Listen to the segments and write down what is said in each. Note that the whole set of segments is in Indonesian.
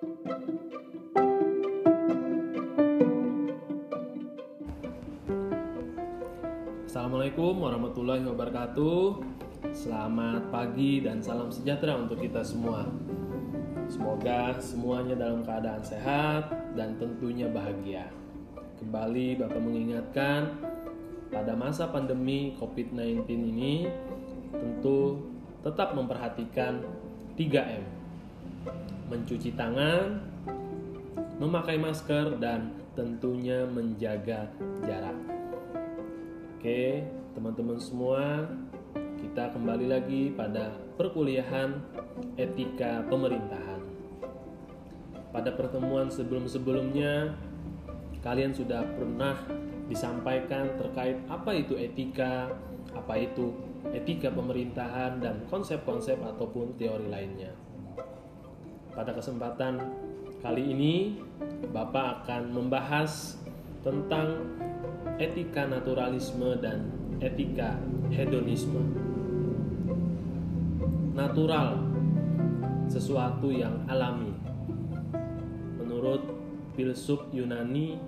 Assalamualaikum warahmatullahi wabarakatuh. Selamat pagi dan salam sejahtera untuk kita semua. Semoga semuanya dalam keadaan sehat dan tentunya bahagia. Kembali Bapak mengingatkan pada masa pandemi COVID-19 ini tentu tetap memperhatikan 3M. Mencuci tangan, memakai masker dan tentunya menjaga jarak. Oke, teman-teman semua, kita kembali lagi pada perkuliahan etika pemerintahan. Pada pertemuan sebelum-sebelumnya, kalian sudah pernah disampaikan terkait apa itu etika, apa itu etika pemerintahan, dan konsep-konsep ataupun teori lainnya. Pada kesempatan kali ini, Bapak akan membahas tentang etika naturalisme dan etika hedonisme natural, sesuatu yang alami. Menurut filsuf Yunani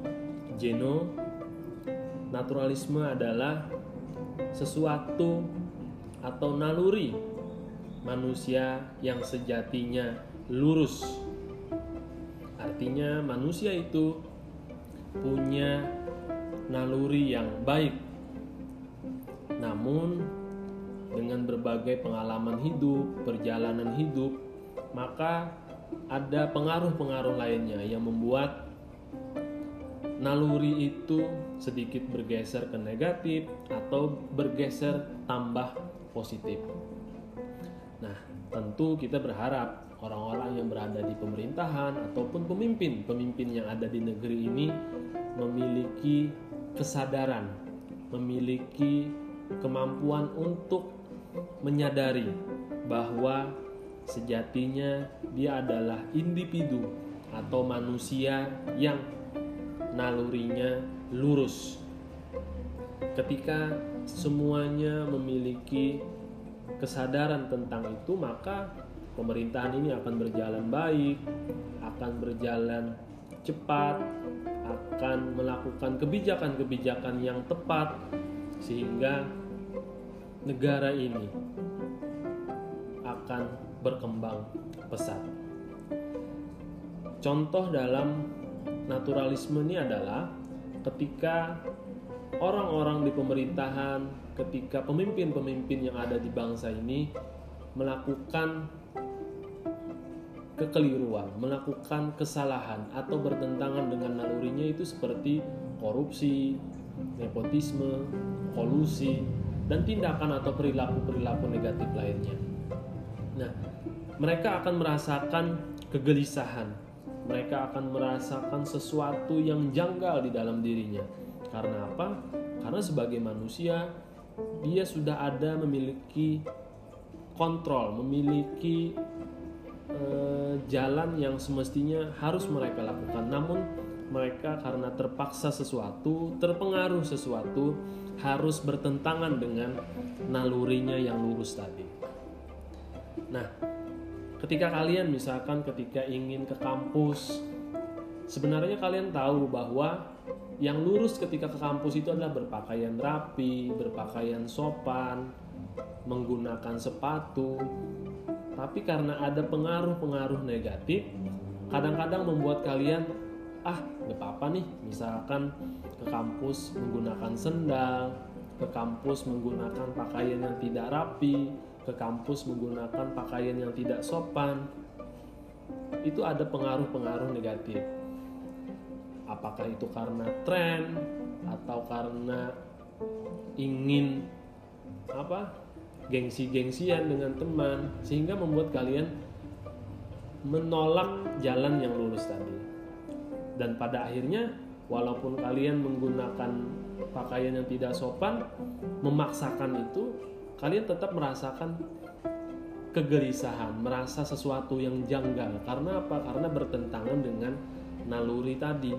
Zeno, naturalisme adalah sesuatu atau naluri manusia yang sejatinya lurus. Artinya manusia itu punya naluri yang baik. Namun dengan berbagai pengalaman hidup, perjalanan hidup, maka ada pengaruh-pengaruh lainnya yang membuat naluri itu sedikit bergeser ke negatif atau bergeser tambah positif. Nah, tentu kita berharap orang-orang yang berada di pemerintahan ataupun pemimpin-pemimpin yang ada di negeri ini memiliki kesadaran, memiliki kemampuan untuk menyadari bahwa sejatinya dia adalah individu atau manusia yang nalurinya lurus. Ketika semuanya memiliki kesadaran tentang itu, maka pemerintahan ini akan berjalan baik, akan berjalan cepat, akan melakukan kebijakan-kebijakan yang tepat, sehingga negara ini akan berkembang pesat. Contoh dalam naturalisme ini adalah ketika orang-orang di pemerintahan, ketika pemimpin-pemimpin yang ada di bangsa ini melakukan kekeliruan, melakukan kesalahan atau bertentangan dengan nalurinya itu seperti korupsi, nepotisme, kolusi, dan tindakan atau perilaku-perilaku negatif lainnya. Nah, mereka akan merasakan kegelisahan. Mereka akan merasakan sesuatu yang janggal di dalam dirinya. Karena apa? Karena sebagai manusia, dia sudah ada memiliki kontrol, memiliki eh, jalan yang semestinya harus mereka lakukan. Namun mereka karena terpaksa sesuatu, terpengaruh sesuatu, harus bertentangan dengan nalurinya yang lurus tadi. Nah, ketika kalian misalkan ketika ingin ke kampus, sebenarnya kalian tahu bahwa yang lurus ketika ke kampus itu adalah berpakaian rapi, berpakaian sopan, menggunakan sepatu. Tapi karena ada pengaruh-pengaruh negatif, kadang-kadang membuat kalian ah nggak apa-apa nih misalkan ke kampus menggunakan sendal ke kampus menggunakan pakaian yang tidak rapi ke kampus menggunakan pakaian yang tidak sopan itu ada pengaruh-pengaruh negatif. Apakah itu karena tren atau karena ingin apa gengsi-gengsian dengan teman sehingga membuat kalian menolak jalan yang lurus tadi. Dan pada akhirnya walaupun kalian menggunakan pakaian yang tidak sopan memaksakan itu kalian tetap merasakan kegelisahan merasa sesuatu yang janggal. Karena apa? Karena bertentangan dengan naluri tadi.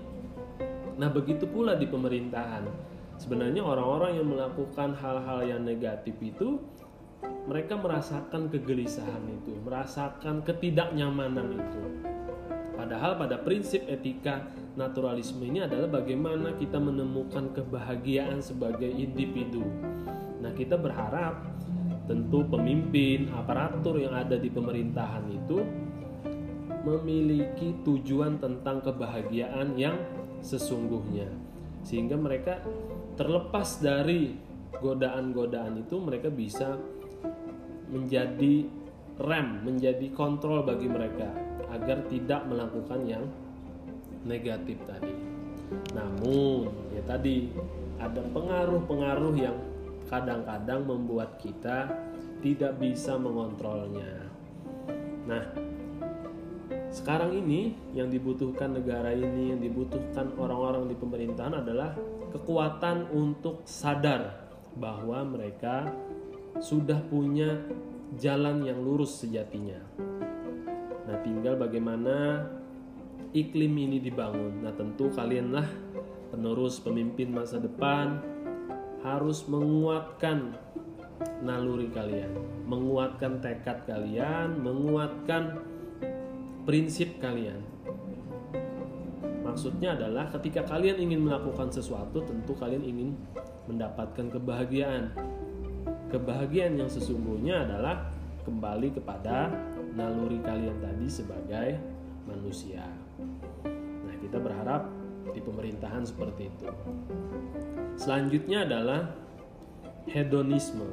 Nah begitu pula di pemerintahan. Sebenarnya orang-orang yang melakukan hal-hal yang negatif itu mereka merasakan kegelisahan itu merasakan ketidaknyamanan itu Padahal pada prinsip etika naturalisme ini adalah bagaimana kita menemukan kebahagiaan sebagai individu. Nah, kita berharap tentu pemimpin, aparatur yang ada di pemerintahan itu memiliki tujuan tentang kebahagiaan yang sesungguhnya. Sehingga mereka terlepas dari godaan-godaan itu mereka bisa menjadi rem, menjadi kontrol bagi mereka agar tidak melakukan yang negatif tadi. Namun, ya tadi ada pengaruh-pengaruh yang kadang-kadang membuat kita tidak bisa mengontrolnya. Nah, sekarang ini yang dibutuhkan negara ini, yang dibutuhkan orang-orang di pemerintahan adalah kekuatan untuk sadar bahwa mereka sudah punya jalan yang lurus sejatinya. Nah, tinggal bagaimana iklim ini dibangun. Nah, tentu kalianlah penerus pemimpin masa depan harus menguatkan naluri kalian, menguatkan tekad kalian, menguatkan prinsip kalian. Maksudnya adalah ketika kalian ingin melakukan sesuatu, tentu kalian ingin mendapatkan kebahagiaan. Kebahagiaan yang sesungguhnya adalah kembali kepada naluri kalian tadi sebagai manusia. Nah, kita berharap di pemerintahan seperti itu. Selanjutnya adalah hedonisme.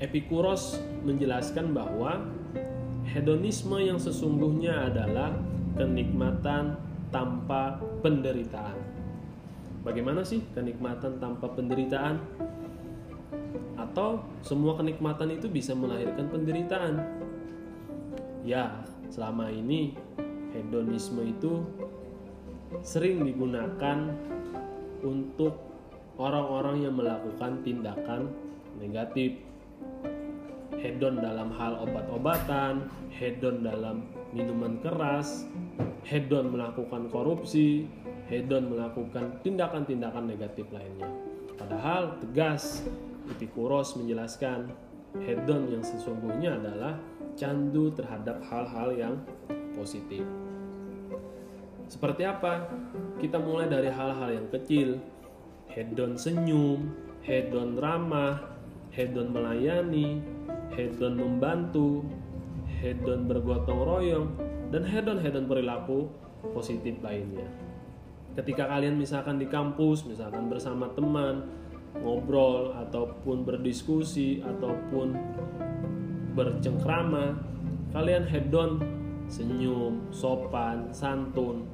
Epikuros menjelaskan bahwa hedonisme yang sesungguhnya adalah kenikmatan tanpa penderitaan. Bagaimana sih kenikmatan tanpa penderitaan? Atau semua kenikmatan itu bisa melahirkan penderitaan? Ya, selama ini hedonisme itu sering digunakan untuk orang-orang yang melakukan tindakan negatif. Hedon dalam hal obat-obatan, hedon dalam minuman keras, hedon melakukan korupsi, hedon melakukan tindakan-tindakan negatif lainnya. Padahal tegas Epikuros menjelaskan hedon yang sesungguhnya adalah candu terhadap hal-hal yang positif. Seperti apa? Kita mulai dari hal-hal yang kecil. Hedon senyum, hedon ramah, hedon melayani, hedon membantu, hedon bergotong royong, dan hedon-hedon perilaku positif lainnya. Ketika kalian misalkan di kampus, misalkan bersama teman, ngobrol ataupun berdiskusi ataupun bercengkrama kalian hedon senyum sopan santun.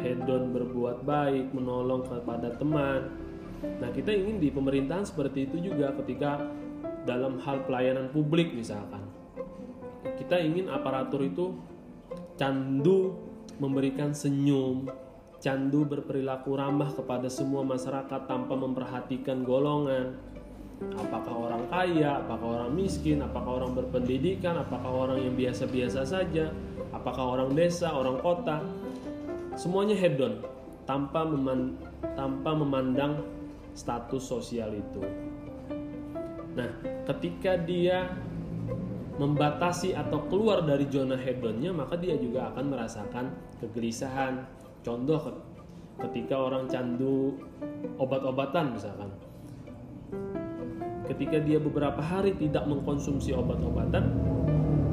Hedon berbuat baik menolong kepada teman. Nah kita ingin di pemerintahan seperti itu juga ketika dalam hal pelayanan publik misalkan. Kita ingin aparatur itu candu memberikan senyum candu berperilaku ramah kepada semua masyarakat tanpa memperhatikan golongan. Apakah orang kaya, apakah orang miskin, apakah orang berpendidikan, apakah orang yang biasa-biasa saja, apakah orang desa, orang kota. Semuanya hedon tanpa meman tanpa memandang status sosial itu. Nah, ketika dia membatasi atau keluar dari zona hedonnya, maka dia juga akan merasakan kegelisahan, Contoh ketika orang candu obat-obatan misalkan. Ketika dia beberapa hari tidak mengkonsumsi obat-obatan,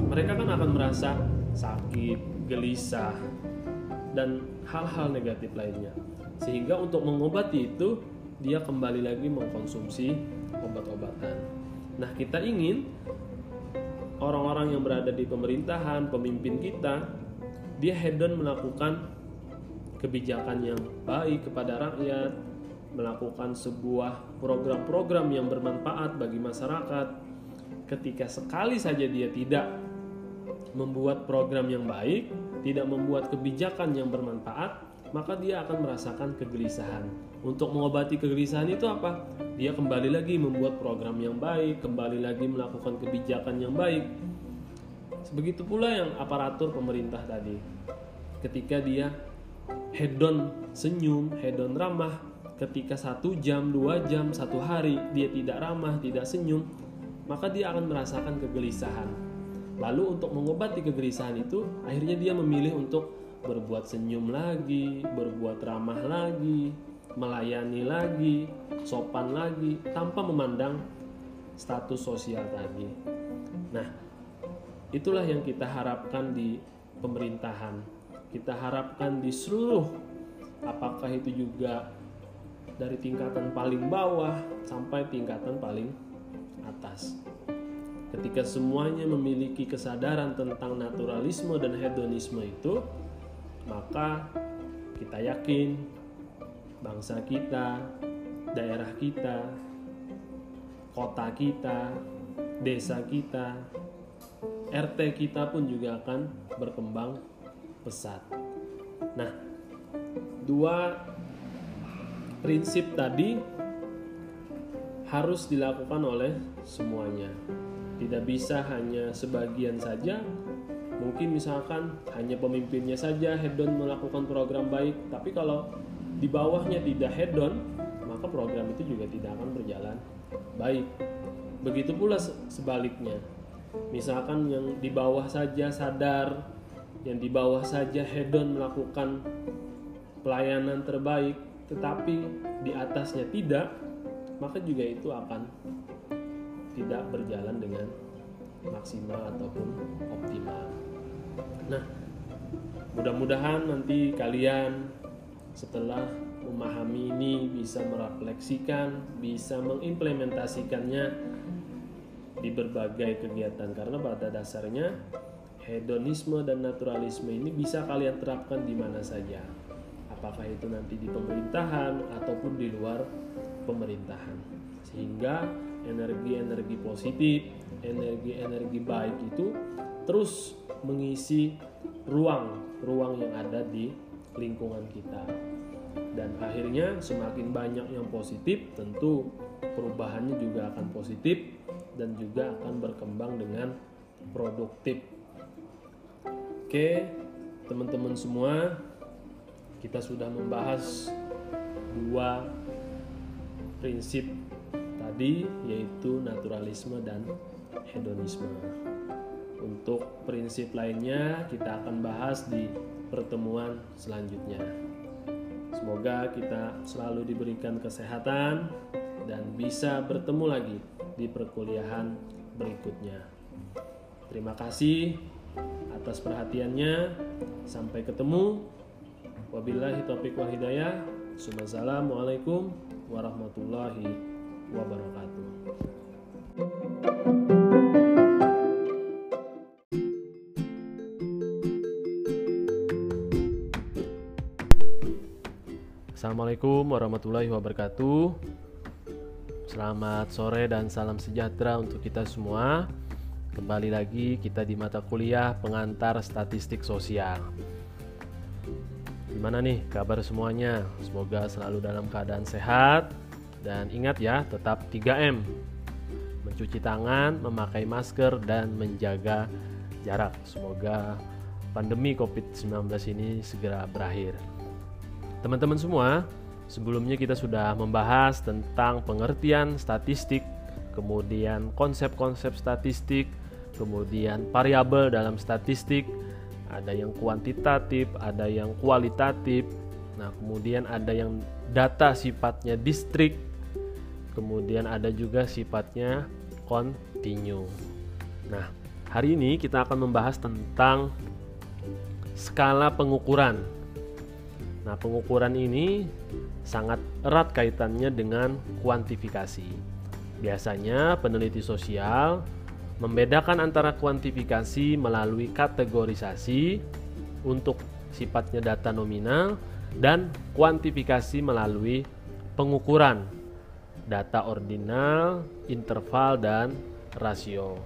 mereka kan akan merasa sakit, gelisah, dan hal-hal negatif lainnya. Sehingga untuk mengobati itu, dia kembali lagi mengkonsumsi obat-obatan. Nah, kita ingin orang-orang yang berada di pemerintahan, pemimpin kita, dia hedon melakukan kebijakan yang baik kepada rakyat, melakukan sebuah program-program yang bermanfaat bagi masyarakat. Ketika sekali saja dia tidak membuat program yang baik, tidak membuat kebijakan yang bermanfaat, maka dia akan merasakan kegelisahan. Untuk mengobati kegelisahan itu apa? Dia kembali lagi membuat program yang baik, kembali lagi melakukan kebijakan yang baik. Begitu pula yang aparatur pemerintah tadi. Ketika dia hedon senyum, hedon ramah. Ketika satu jam, dua jam, satu hari dia tidak ramah, tidak senyum, maka dia akan merasakan kegelisahan. Lalu untuk mengobati kegelisahan itu, akhirnya dia memilih untuk berbuat senyum lagi, berbuat ramah lagi, melayani lagi, sopan lagi, tanpa memandang status sosial tadi. Nah, itulah yang kita harapkan di pemerintahan. Kita harapkan di seluruh, apakah itu juga dari tingkatan paling bawah sampai tingkatan paling atas. Ketika semuanya memiliki kesadaran tentang naturalisme dan hedonisme itu, maka kita yakin bangsa kita, daerah kita, kota kita, desa kita, RT kita pun juga akan berkembang pesat. Nah, dua prinsip tadi harus dilakukan oleh semuanya. Tidak bisa hanya sebagian saja. Mungkin misalkan hanya pemimpinnya saja hedon melakukan program baik tapi kalau di bawahnya tidak hedon maka program itu juga tidak akan berjalan baik. Begitu pula sebaliknya. Misalkan yang di bawah saja sadar yang di bawah saja hedon melakukan pelayanan terbaik tetapi di atasnya tidak maka juga itu akan tidak berjalan dengan maksimal ataupun optimal. Nah, mudah-mudahan nanti kalian setelah memahami ini bisa merefleksikan, bisa mengimplementasikannya di berbagai kegiatan karena pada dasarnya hedonisme dan naturalisme ini bisa kalian terapkan di mana saja. Apakah itu nanti di pemerintahan ataupun di luar pemerintahan. Sehingga energi-energi positif, energi-energi baik itu terus mengisi ruang-ruang yang ada di lingkungan kita. Dan akhirnya semakin banyak yang positif, tentu perubahannya juga akan positif dan juga akan berkembang dengan produktif. Oke, teman-teman semua, kita sudah membahas dua prinsip tadi yaitu naturalisme dan hedonisme. Untuk prinsip lainnya kita akan bahas di pertemuan selanjutnya. Semoga kita selalu diberikan kesehatan dan bisa bertemu lagi di perkuliahan berikutnya. Terima kasih atas perhatiannya. Sampai ketemu. Wabillahi taufiq wal hidayah. Wassalamualaikum warahmatullahi wabarakatuh. Assalamualaikum warahmatullahi wabarakatuh. Selamat sore dan salam sejahtera untuk kita semua. Kembali lagi kita di mata kuliah pengantar statistik sosial. Gimana nih kabar semuanya? Semoga selalu dalam keadaan sehat, dan ingat ya, tetap 3M. Mencuci tangan, memakai masker dan menjaga jarak. Semoga pandemi Covid-19 ini segera berakhir. Teman-teman semua, sebelumnya kita sudah membahas tentang pengertian statistik, kemudian konsep-konsep statistik, kemudian variabel dalam statistik, ada yang kuantitatif, ada yang kualitatif. Nah, kemudian ada yang data sifatnya distrik, kemudian ada juga sifatnya continue. Nah, hari ini kita akan membahas tentang skala pengukuran. Nah, pengukuran ini sangat erat kaitannya dengan kuantifikasi. Biasanya peneliti sosial membedakan antara kuantifikasi melalui kategorisasi untuk sifatnya data nominal dan kuantifikasi melalui pengukuran data ordinal, interval, dan rasio.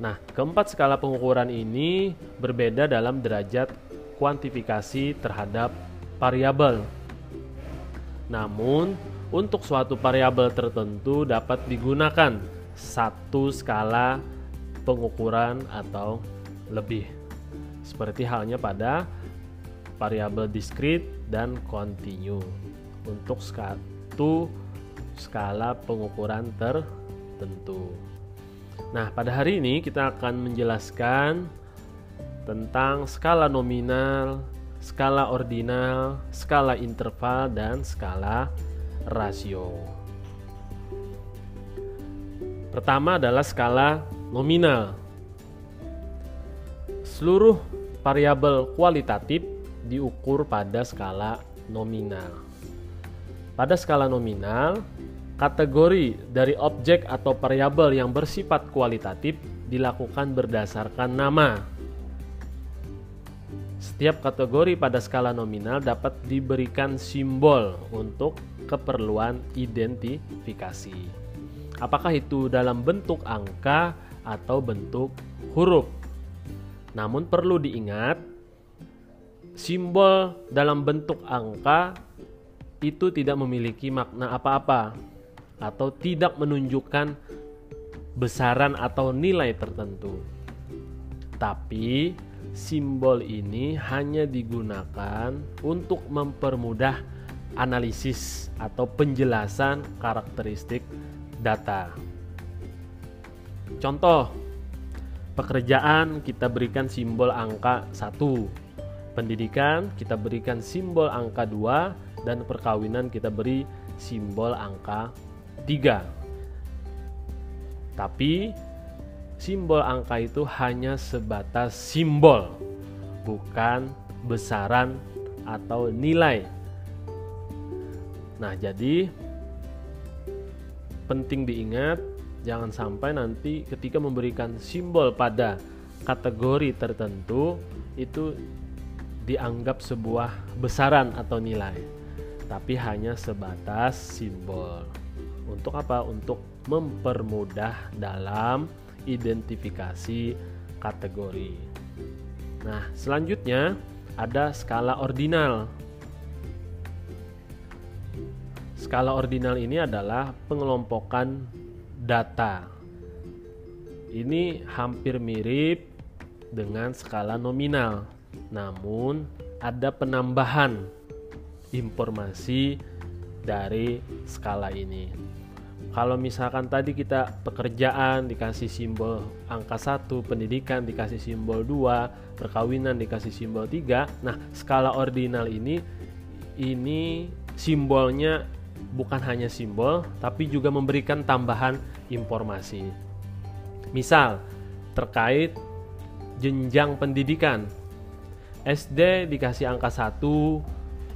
Nah, keempat skala pengukuran ini berbeda dalam derajat kuantifikasi terhadap variabel. Namun, untuk suatu variabel tertentu dapat digunakan satu skala pengukuran atau lebih. Seperti halnya pada variabel diskrit dan kontinu. Untuk satu skala pengukuran tertentu. Nah, pada hari ini kita akan menjelaskan tentang skala nominal, skala ordinal, skala interval, dan skala rasio. Pertama adalah skala nominal. Seluruh variabel kualitatif diukur pada skala nominal. Pada skala nominal, Kategori dari objek atau variabel yang bersifat kualitatif dilakukan berdasarkan nama. Setiap kategori pada skala nominal dapat diberikan simbol untuk keperluan identifikasi. Apakah itu dalam bentuk angka atau bentuk huruf? Namun perlu diingat, simbol dalam bentuk angka itu tidak memiliki makna apa-apa atau tidak menunjukkan besaran atau nilai tertentu. Tapi simbol ini hanya digunakan untuk mempermudah analisis atau penjelasan karakteristik data. Contoh, pekerjaan kita berikan simbol angka 1, pendidikan kita berikan simbol angka 2, dan perkawinan kita beri simbol angka 3. Tapi simbol angka itu hanya sebatas simbol, bukan besaran atau nilai. Nah, jadi penting diingat jangan sampai nanti ketika memberikan simbol pada kategori tertentu itu dianggap sebuah besaran atau nilai, tapi hanya sebatas simbol. Untuk apa? Untuk mempermudah dalam identifikasi kategori. Nah, selanjutnya ada skala ordinal. Skala ordinal ini adalah pengelompokan data. Ini hampir mirip dengan skala nominal, namun ada penambahan informasi dari skala ini. Kalau misalkan tadi kita pekerjaan dikasih simbol angka 1, pendidikan dikasih simbol 2, perkawinan dikasih simbol 3. Nah, skala ordinal ini ini simbolnya bukan hanya simbol tapi juga memberikan tambahan informasi. Misal terkait jenjang pendidikan. SD dikasih angka 1,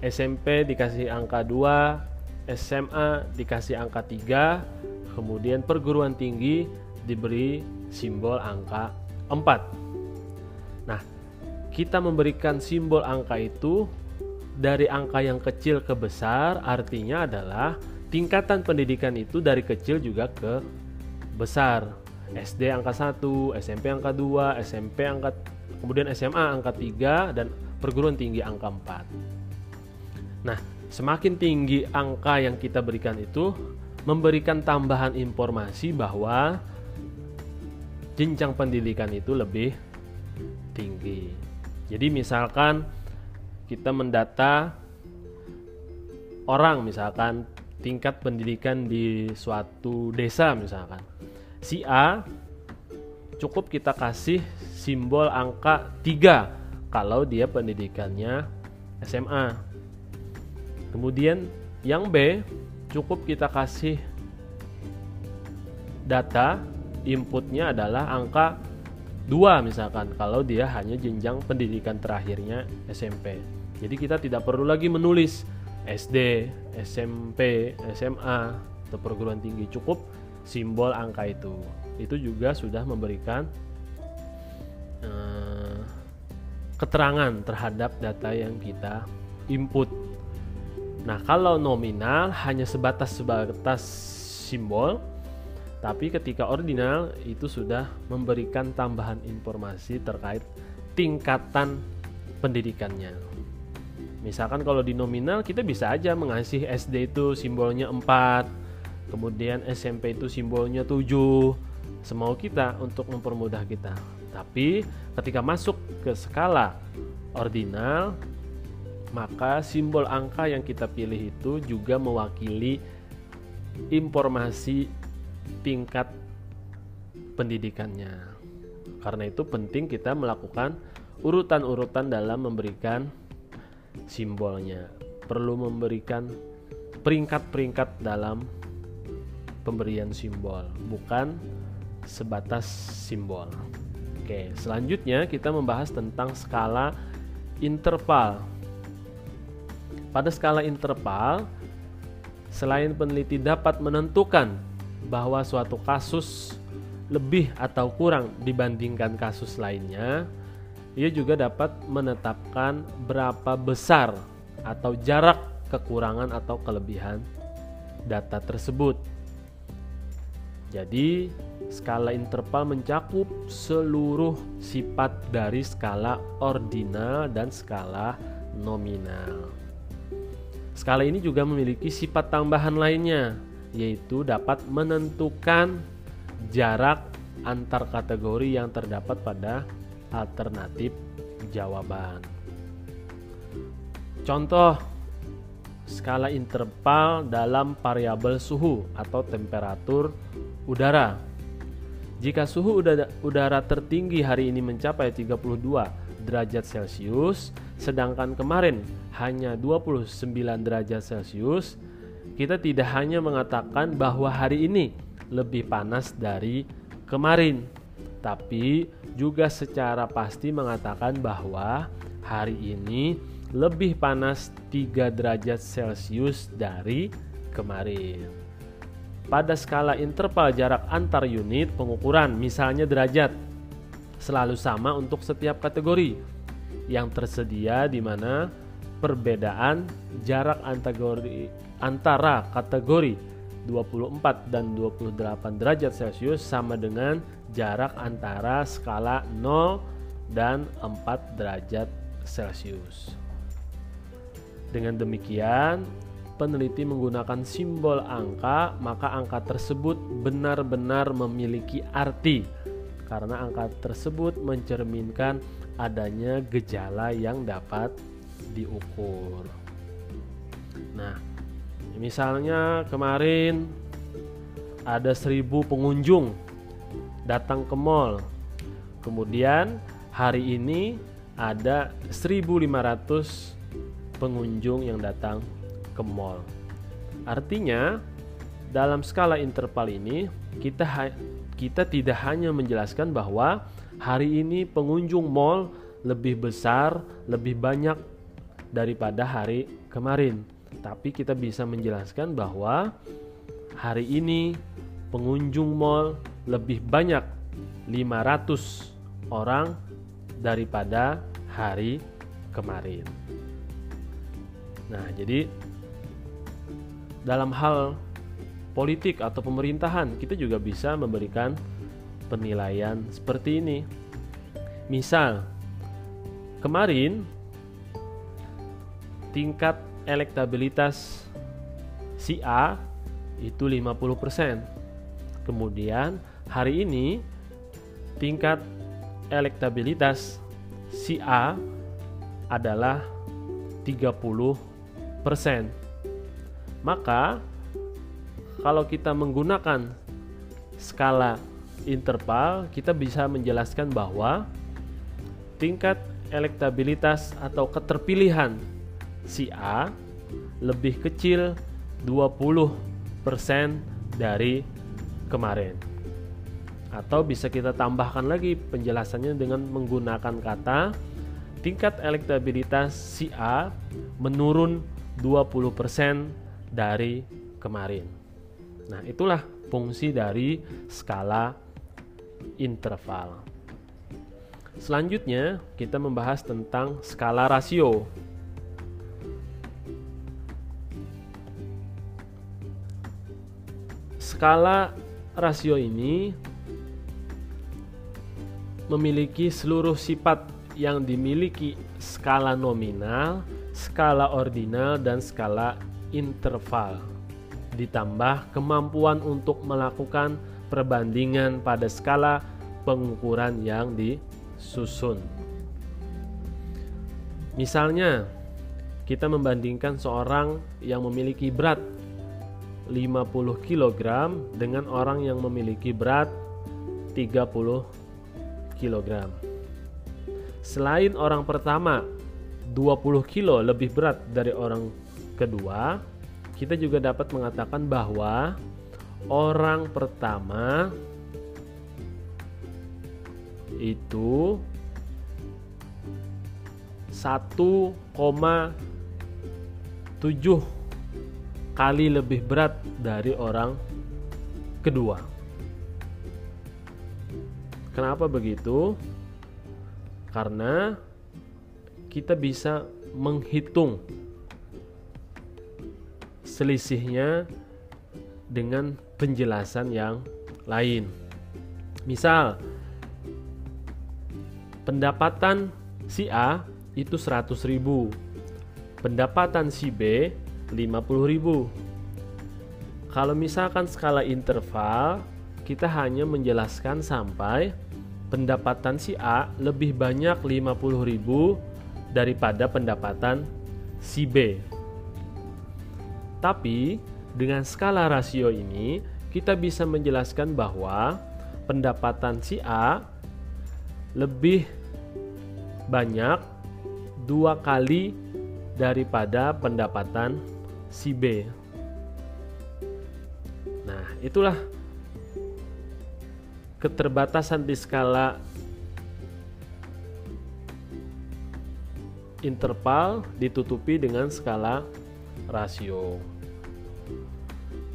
SMP dikasih angka 2, SMA dikasih angka 3, kemudian perguruan tinggi diberi simbol angka 4. Nah, kita memberikan simbol angka itu dari angka yang kecil ke besar artinya adalah tingkatan pendidikan itu dari kecil juga ke besar. SD angka 1, SMP angka 2, SMP angka kemudian SMA angka 3 dan perguruan tinggi angka 4. Nah, Semakin tinggi angka yang kita berikan itu memberikan tambahan informasi bahwa jenjang pendidikan itu lebih tinggi. Jadi misalkan kita mendata orang misalkan tingkat pendidikan di suatu desa misalkan. Si A cukup kita kasih simbol angka 3 kalau dia pendidikannya SMA. Kemudian yang B cukup kita kasih data inputnya adalah angka 2 misalkan kalau dia hanya jenjang pendidikan terakhirnya SMP. Jadi kita tidak perlu lagi menulis SD, SMP, SMA atau perguruan tinggi cukup simbol angka itu. Itu juga sudah memberikan uh, keterangan terhadap data yang kita input. Nah, kalau nominal hanya sebatas sebatas simbol, tapi ketika ordinal itu sudah memberikan tambahan informasi terkait tingkatan pendidikannya. Misalkan kalau di nominal kita bisa aja mengasih SD itu simbolnya 4, kemudian SMP itu simbolnya 7, semau kita untuk mempermudah kita. Tapi ketika masuk ke skala ordinal maka simbol angka yang kita pilih itu juga mewakili informasi tingkat pendidikannya. Karena itu penting kita melakukan urutan-urutan dalam memberikan simbolnya. Perlu memberikan peringkat-peringkat dalam pemberian simbol, bukan sebatas simbol. Oke, selanjutnya kita membahas tentang skala interval. Pada skala interval, selain peneliti dapat menentukan bahwa suatu kasus lebih atau kurang dibandingkan kasus lainnya, ia juga dapat menetapkan berapa besar atau jarak kekurangan atau kelebihan data tersebut. Jadi, skala interval mencakup seluruh sifat dari skala ordinal dan skala nominal. Skala ini juga memiliki sifat tambahan lainnya, yaitu dapat menentukan jarak antar kategori yang terdapat pada alternatif jawaban. Contoh skala interval dalam variabel suhu atau temperatur udara. Jika suhu udara, tertinggi hari ini mencapai 32 derajat Celcius, sedangkan kemarin hanya 29 derajat Celcius, kita tidak hanya mengatakan bahwa hari ini lebih panas dari kemarin, tapi juga secara pasti mengatakan bahwa hari ini lebih panas 3 derajat Celcius dari kemarin. Pada skala interval jarak antar unit pengukuran, misalnya derajat, selalu sama untuk setiap kategori yang tersedia di mana perbedaan jarak kategori antara kategori 24 dan 28 derajat Celcius sama dengan jarak antara skala 0 dan 4 derajat Celcius. Dengan demikian, peneliti menggunakan simbol angka, maka angka tersebut benar-benar memiliki arti karena angka tersebut mencerminkan adanya gejala yang dapat diukur. Nah, misalnya kemarin ada seribu pengunjung datang ke mall. Kemudian hari ini ada 1500 pengunjung yang datang ke mall. Artinya, dalam skala interval ini kita kita tidak hanya menjelaskan bahwa hari ini pengunjung mall lebih besar, lebih banyak daripada hari kemarin. Tapi kita bisa menjelaskan bahwa hari ini pengunjung mall lebih banyak 500 orang daripada hari kemarin. Nah, jadi dalam hal politik atau pemerintahan kita juga bisa memberikan penilaian seperti ini. Misal kemarin tingkat elektabilitas si A itu 50%. Kemudian hari ini tingkat elektabilitas si A adalah 30%. Maka kalau kita menggunakan skala interval, kita bisa menjelaskan bahwa tingkat elektabilitas atau keterpilihan si A lebih kecil 20% dari kemarin. Atau bisa kita tambahkan lagi penjelasannya dengan menggunakan kata tingkat elektabilitas si A menurun 20% dari kemarin. Nah, itulah fungsi dari skala interval. Selanjutnya, kita membahas tentang skala rasio. Skala rasio ini memiliki seluruh sifat yang dimiliki skala nominal, skala ordinal, dan skala interval ditambah kemampuan untuk melakukan perbandingan pada skala pengukuran yang disusun. Misalnya, kita membandingkan seorang yang memiliki berat 50 kg dengan orang yang memiliki berat kg. Selain orang pertama 20 kilo lebih berat dari orang kedua, kita juga dapat mengatakan bahwa orang pertama itu 1,7 kali lebih berat dari orang kedua. Kenapa begitu? Karena kita bisa menghitung selisihnya dengan penjelasan yang lain. Misal, pendapatan si A itu 100 ribu pendapatan si B 50 ribu. Kalau misalkan skala interval kita hanya menjelaskan sampai pendapatan si A lebih banyak 50 ribu daripada pendapatan si B. Tapi dengan skala rasio ini kita bisa menjelaskan bahwa pendapatan si A lebih banyak dua kali daripada pendapatan si B. Nah, itulah keterbatasan di skala interval ditutupi dengan skala rasio.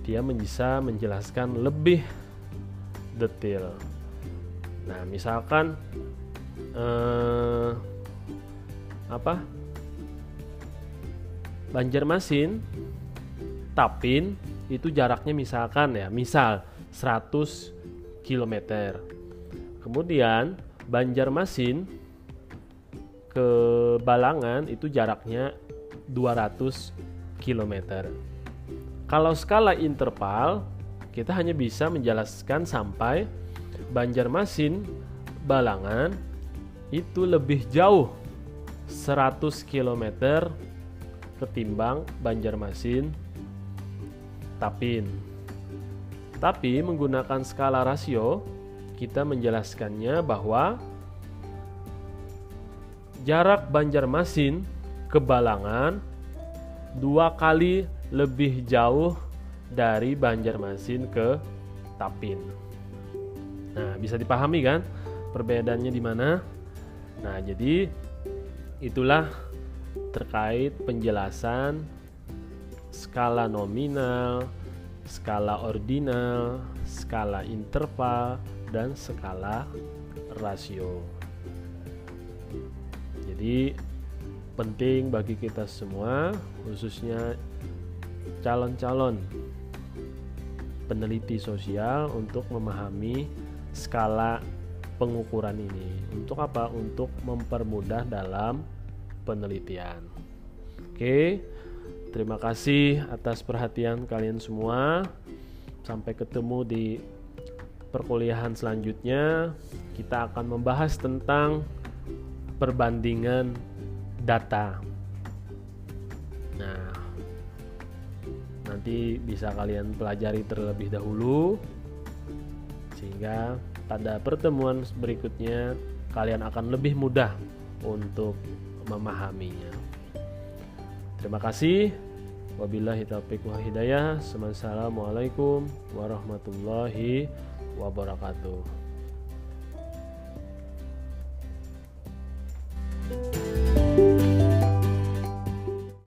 Dia bisa menjelaskan lebih detail. Nah, misalkan eh, apa Banjarmasin Tapin itu jaraknya misalkan ya misal 100 km kemudian Banjarmasin ke Balangan itu jaraknya 200 km kalau skala interval kita hanya bisa menjelaskan sampai Banjarmasin Balangan itu lebih jauh 100 km ketimbang Banjarmasin Tapin. Tapi menggunakan skala rasio kita menjelaskannya bahwa jarak Banjarmasin ke Balangan dua kali lebih jauh dari Banjarmasin ke Tapin. Nah, bisa dipahami kan perbedaannya di mana? Nah, jadi itulah terkait penjelasan skala nominal, skala ordinal, skala interval, dan skala rasio. Jadi penting bagi kita semua, khususnya calon-calon peneliti sosial untuk memahami skala pengukuran ini. Untuk apa? Untuk mempermudah dalam penelitian. Oke. Terima kasih atas perhatian kalian semua. Sampai ketemu di perkuliahan selanjutnya. Kita akan membahas tentang perbandingan data. Nah, nanti bisa kalian pelajari terlebih dahulu sehingga pada pertemuan berikutnya kalian akan lebih mudah untuk memahaminya. Terima kasih. Wabillahi taufiq wa hidayah. Assalamualaikum warahmatullahi wabarakatuh.